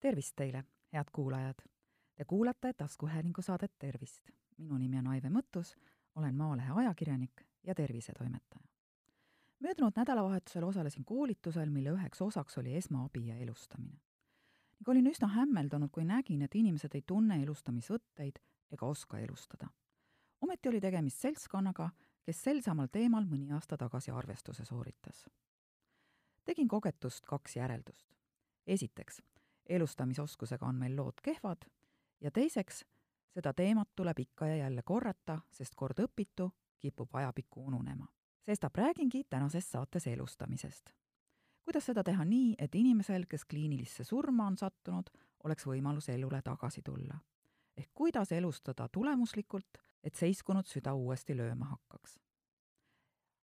tervist teile, head kuulajad! Te kuulate taskuhäälingu saadet Tervist. minu nimi on Aive Mõttus, olen Maalehe ajakirjanik ja tervisetoimetaja. möödunud nädalavahetusel osalesin koolitusel, mille üheks osaks oli esmaabi ja elustamine. ning olin üsna hämmeldunud, kui nägin, et inimesed ei tunne elustamisvõtteid ega oska elustada. ometi oli tegemist seltskonnaga, kes sel samal teemal mõni aasta tagasi arvestuse sooritas. tegin kogetust kaks järeldust. esiteks, elustamisoskusega on meil lood kehvad ja teiseks, seda teemat tuleb ikka ja jälle korrata, sest kord õpitu kipub ajapikku ununema. sestap räägingi tänases saates elustamisest. kuidas seda teha nii, et inimesel, kes kliinilisse surma on sattunud, oleks võimalus elule tagasi tulla? ehk kuidas elustada tulemuslikult, et seiskunud süda uuesti lööma hakkaks.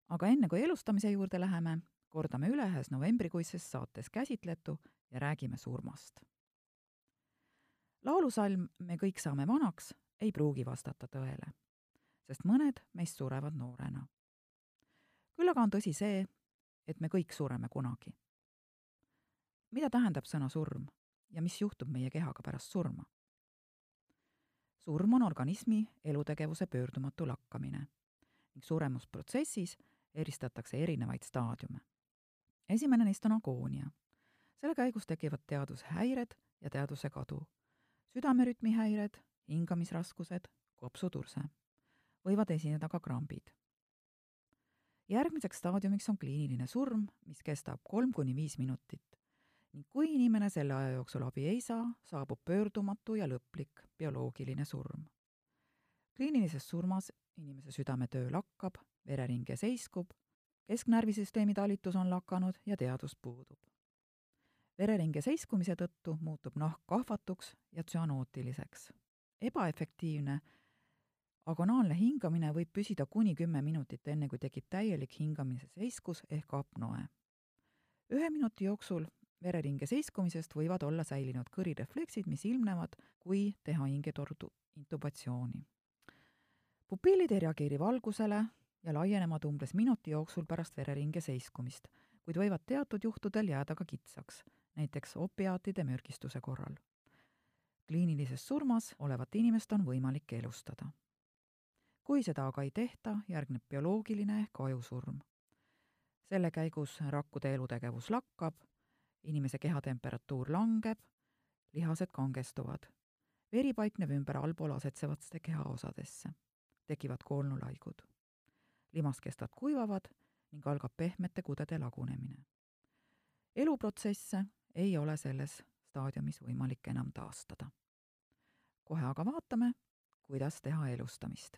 aga enne, kui elustamise juurde läheme, kordame üle ühes novembrikuises saates käsitletu ja räägime surmast. laulusalm Me kõik saame vanaks ei pruugi vastata tõele, sest mõned meist surevad noorena. küll aga on tõsi see, et me kõik sureme kunagi. mida tähendab sõna surm ja mis juhtub meie kehaga pärast surma? surm on organismi elutegevuse pöördumatu lakkamine ning suremusprotsessis eristatakse erinevaid staadiume. esimene neist on agoonia selle käigus tekivad teadushäired ja teaduse kadu, südamerütmi häired, hingamisraskused, kopsuturse. võivad esineda ka krambid. järgmiseks staadiumiks on kliiniline surm, mis kestab kolm kuni viis minutit ning kui inimene selle aja jooksul abi ei saa, saabub pöördumatu ja lõplik bioloogiline surm. kliinilises surmas inimese südametöö lakkab, vereringe seiskub, kesknärvisüsteemi talitus on lakanud ja teadus puudub vereringe seiskumise tõttu muutub nahk kahvatuks ja tsüanootiliseks. ebaefektiivne agonaalne hingamine võib püsida kuni kümme minutit, enne kui tekib täielik hingamise seiskus ehk apnoe. ühe minuti jooksul vereringe seiskumisest võivad olla säilinud kõrirefleksid, mis ilmnevad, kui teha hingetordu intubatsiooni. pupillid ei reageeri valgusele ja laienevad umbes minuti jooksul pärast vereringe seiskumist, kuid võivad teatud juhtudel jääda ka kitsaks näiteks opiaatide mürgistuse korral. kliinilises surmas olevat inimest on võimalik elustada. kui seda aga ei tehta, järgneb bioloogiline ehk ajusurm. selle käigus rakkude elutegevus lakkab, inimese kehatemperatuur langeb, lihased kangestuvad, veri paikneb ümber allpool asetsevatesse kehaosadesse, tekivad koolnulaigud. limaskestad kuivavad ning algab pehmete kudede lagunemine eluprotsesse ei ole selles staadiumis võimalik enam taastada. kohe aga vaatame, kuidas teha elustamist.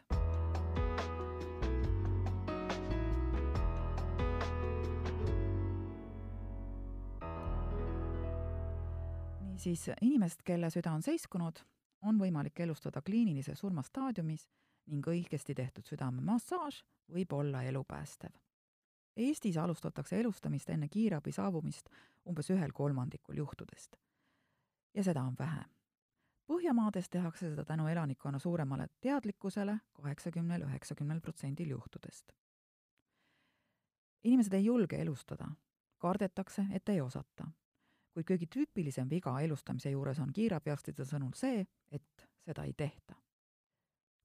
niisiis, inimest, kelle süda on seiskunud, on võimalik elustada kliinilise surma staadiumis ning õigesti tehtud südamemassaaž võib olla elupäästev Eestis alustatakse elustamist enne kiirabi saabumist umbes ühel kolmandikul juhtudest. ja seda on vähe. Põhjamaades tehakse seda tänu elanikkonna suuremale teadlikkusele kaheksakümnel, üheksakümnel protsendil juhtudest. inimesed ei julge elustada, kardetakse, et ei osata. kuid kõige tüüpilisem viga elustamise juures on kiirabiarstide sõnul see, et seda ei tehta.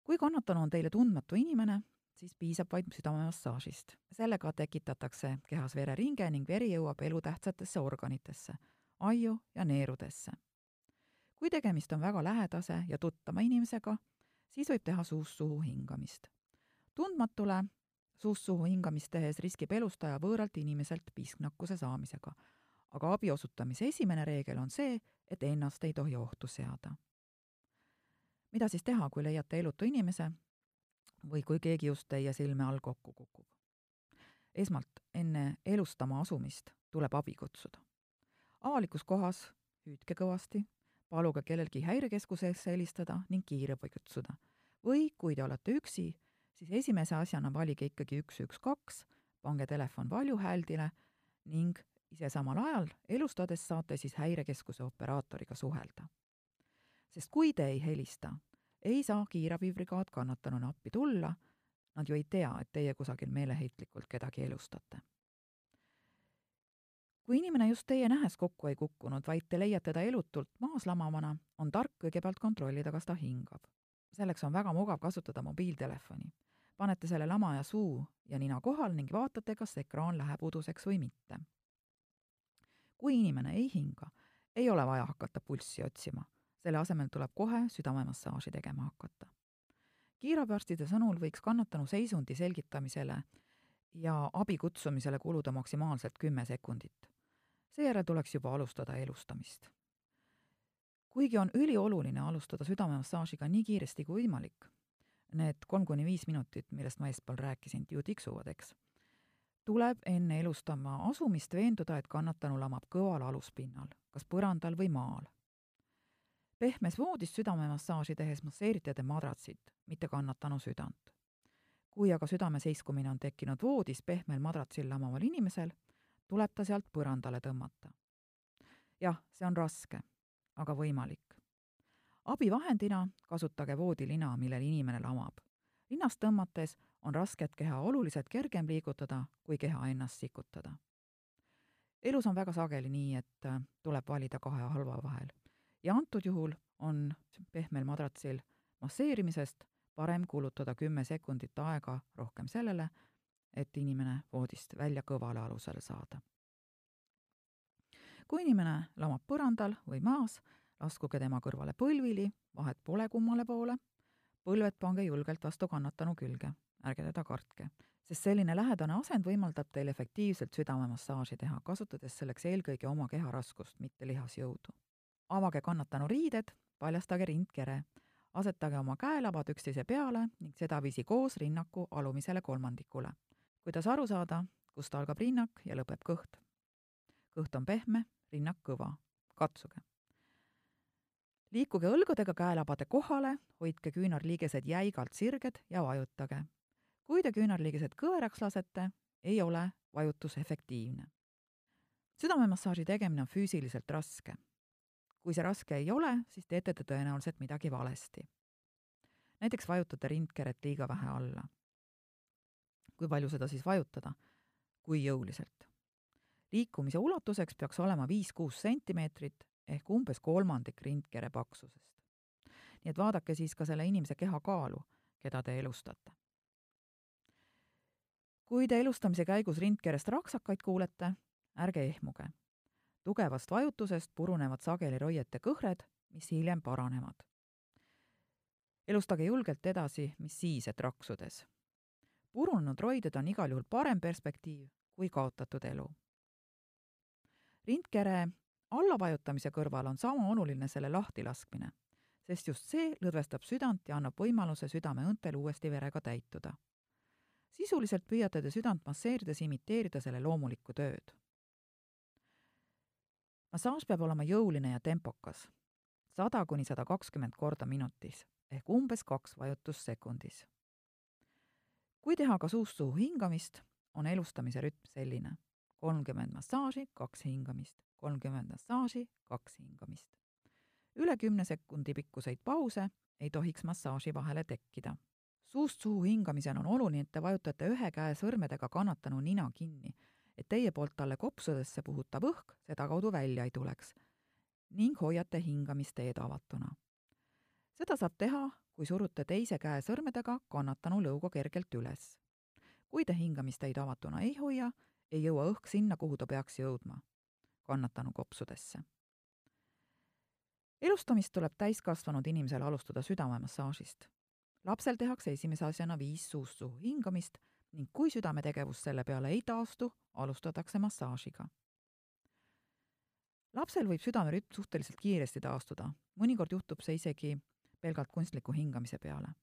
kui kannatanu on teile tundmatu inimene, siis piisab vaid südamemassaažist. sellega tekitatakse kehas vereringe ning veri jõuab elutähtsatesse organitesse, aiu ja neerudesse. kui tegemist on väga lähedase ja tuttava inimesega, siis võib teha suust suhu hingamist. tundmatule suust suhu hingamist tehes riskib elustaja võõralt inimeselt pisknakkuse saamisega. aga abi osutamise esimene reegel on see, et ennast ei tohi ohtu seada. mida siis teha, kui leiate elutu inimese, või kui keegi just teie silme all kokku kukub. esmalt, enne elustama asumist tuleb abi kutsuda. avalikus kohas hüüdke kõvasti, paluge kellelgi häirekeskusesse helistada ning kiirabi kutsuda. või kui te olete üksi, siis esimese asjana valige ikkagi üks, üks, kaks, pange telefon valjuhääldile ning ise samal ajal elustades saate siis häirekeskuse operaatoriga suhelda. sest kui te ei helista, ei saa kiirabibrigaad kannatanuna appi tulla, nad ju ei tea, et teie kusagil meeleheitlikult kedagi elustate. kui inimene just teie nähes kokku ei kukkunud, vaid te leiate ta elutult maas lamavana, on tark kõigepealt kontrollida, kas ta hingab. selleks on väga mugav kasutada mobiiltelefoni. panete selle lamaja suu ja nina kohal ning vaatate, kas ekraan läheb uduseks või mitte. kui inimene ei hinga, ei ole vaja hakata pulssi otsima, selle asemel tuleb kohe südamemassaaži tegema hakata. kiirabiarstide sõnul võiks kannatanu seisundi selgitamisele ja abi kutsumisele kuluda maksimaalselt kümme sekundit seejärel tuleks juba alustada elustamist. kuigi on ülioluline alustada südamemassaažiga nii kiiresti kui võimalik, need kolm kuni viis minutit, millest ma eespool rääkisin, ju tiksuvad, eks, tuleb enne elustama asumist veenduda, et kannatanu lamab kõval aluspinnal, kas põrandal või maal. Pehmes voodis südamemassaaži tehes masseerite te madratsit, mitte kannatanu südant. kui aga südame seiskumine on tekkinud voodis pehmel madratsil lamaval inimesel, tuleb ta sealt põrandale tõmmata. jah, see on raske, aga võimalik. abivahendina kasutage voodilina, millel inimene lamab. linnast tõmmates on rasket keha oluliselt kergem liigutada, kui keha ennast sikutada. elus on väga sageli nii, et äh, tuleb valida kahe halva vahel ja antud juhul on pehmel madratsil masseerimisest parem kulutada kümme sekundit aega rohkem sellele, et inimene voodist välja kõvale alusele saada. kui inimene lamab põrandal või maas, laskuge tema kõrvale põlvili, vahet pole kummale poole, põlved pange julgelt vastu kannatanu külge, ärge teda kartke, sest selline lähedane asend võimaldab teil efektiivselt südamemassaaži teha, kasutades selleks eelkõige oma keharaskust, mitte lihasjõudu. Avage kannatanu riided, paljastage rindkere, asetage oma käelabad üksteise peale ning sedaviisi koos rinnaku alumisele kolmandikule kuidas aru saada, kust algab rinnak ja lõpeb kõht. kõht on pehme, rinnak kõva. katsuge. liikuge õlgadega käelabade kohale, hoidke küünarliigesed jäigalt sirged ja vajutage. kui te küünarliigesed kõveraks lasete, ei ole vajutus efektiivne. südamemassaaži tegemine on füüsiliselt raske. Kui see raske ei ole, siis teete te tõenäoliselt midagi valesti. näiteks vajutate rindkeret liiga vähe alla kui palju seda siis vajutada, kui jõuliselt. liikumise ulatuseks peaks olema viis-kuus sentimeetrit ehk umbes kolmandik rindkere paksusest. nii et vaadake siis ka selle inimese kehakaalu, keda te elustate. kui te elustamise käigus rindkerest raksakaid kuulete, ärge ehmuge. Tugevast vajutusest purunevad sageli roiete kõhred, mis hiljem paranevad. elustage julgelt edasi, mis siis, et raksudes purunenud roided on igal juhul parem perspektiiv kui kaotatud elu. rindkere allavajutamise kõrval on sama oluline selle lahtilaskmine, sest just see lõdvestab südant ja annab võimaluse südameõntel uuesti verega täituda. sisuliselt püüate te südant masseerides imiteerida selle loomulikku tööd. Massaaž peab olema jõuline ja tempokas, sada kuni sada kakskümmend korda minutis ehk umbes kaks vajutust sekundis kui teha ka suust suhu hingamist, on elustamise rütm selline. kolmkümmend massaaži, kaks hingamist, kolmkümmend massaaži, kaks hingamist. üle kümne sekundi pikkuseid pause ei tohiks massaaži vahele tekkida. suust suhu hingamisel on oluline, et te vajutate ühe käe sõrmedega kannatanu nina kinni, et teie poolt talle kopsudesse puhutav õhk sedakaudu välja ei tuleks ning hoiate hingamisteed avatuna. seda saab teha kui surute teise käe sõrmedega kannatanu lõuga kergelt üles. kui te hingamisteid avatuna ei hoia, ei jõua õhk sinna, kuhu ta peaks jõudma, kannatanu kopsudesse. elustamist tuleb täiskasvanud inimesel alustada südamemassaažist. lapsel tehakse esimese asjana viis suust suhu hingamist ning kui südametegevus selle peale ei taastu, alustatakse massaažiga lapsel võib südamerütm suhteliselt kiiresti taastuda, mõnikord juhtub see isegi pelgalt kunstliku hingamise peale.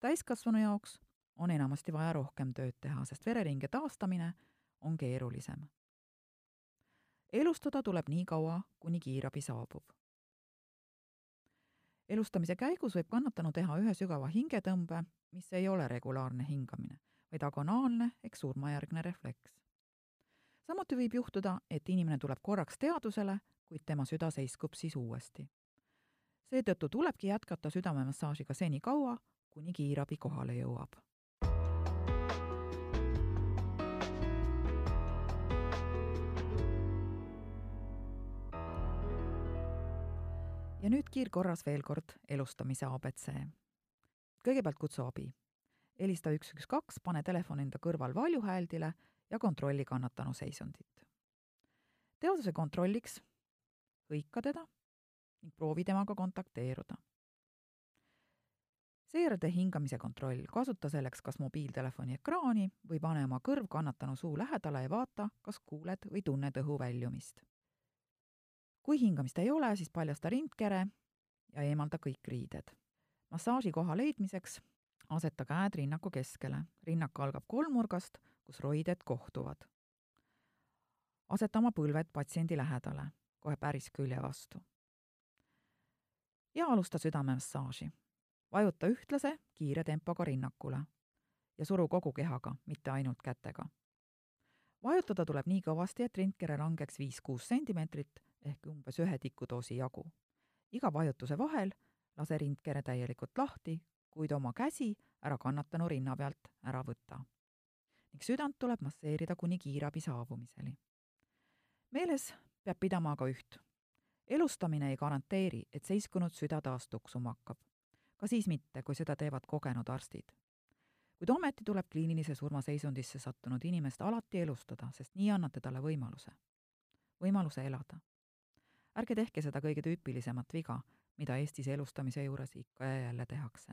täiskasvanu jaoks on enamasti vaja rohkem tööd teha, sest vereringe taastamine on keerulisem. elustada tuleb nii kaua, kuni kiirabi saabub. elustamise käigus võib kannatanu teha ühe sügava hingetõmbe, mis ei ole regulaarne hingamine, või diagonaalne ehk surmajärgne refleks. samuti võib juhtuda, et inimene tuleb korraks teadusele, kuid tema süda seiskub siis uuesti. seetõttu tulebki jätkata südamemassaažiga senikaua, kuni kiirabi kohale jõuab ja nüüd kiirkorras veel kord elustamise abc. kõigepealt kutsu abi helista üks, üks, kaks, pane telefon enda kõrval valjuhääldile ja kontrolli kannatanu seisundit. teaduse kontrolliks hõika teda ning proovi temaga kontakteeruda. seejärel hingamise kontroll, kasuta selleks kas mobiiltelefoni ekraani või pane oma kõrv kannatanu suu lähedale ja vaata, kas kuuled või tunned õhu väljumist. kui hingamist ei ole, siis paljasta rindkere ja eemalda kõik riided. massaaži koha leidmiseks aseta käed rinnaku keskele. rinnak algab kolmnurgast, kus roided kohtuvad. aseta oma põlved patsiendi lähedale, kohe päris külje vastu ja alusta südamemassaaži. vajuta ühtlase, kiire tempoga rinnakule ja suru kogu kehaga, mitte ainult kätega. vajutada tuleb nii kõvasti, et rindkere langeks viis-kuus sentimeetrit ehk umbes ühe tikudoosi jagu. iga vajutuse vahel lase rindkere täielikult lahti, kuid oma käsi ära kannatanu rinna pealt ära võta. ning südant tuleb masseerida kuni kiirabi saabumiseni. meeles peab pidama aga üht elustamine ei garanteeri, et seiskunud süda taas tuksuma hakkab. ka siis mitte, kui seda teevad kogenud arstid. kuid ometi tuleb kliinilise surmaseisundisse sattunud inimest alati elustada, sest nii annate talle võimaluse. võimaluse elada. ärge tehke seda kõige tüüpilisemat viga, mida Eestis elustamise juures ikka ja jälle tehakse.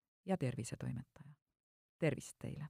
ja tervisetoimetaja. tervist teile!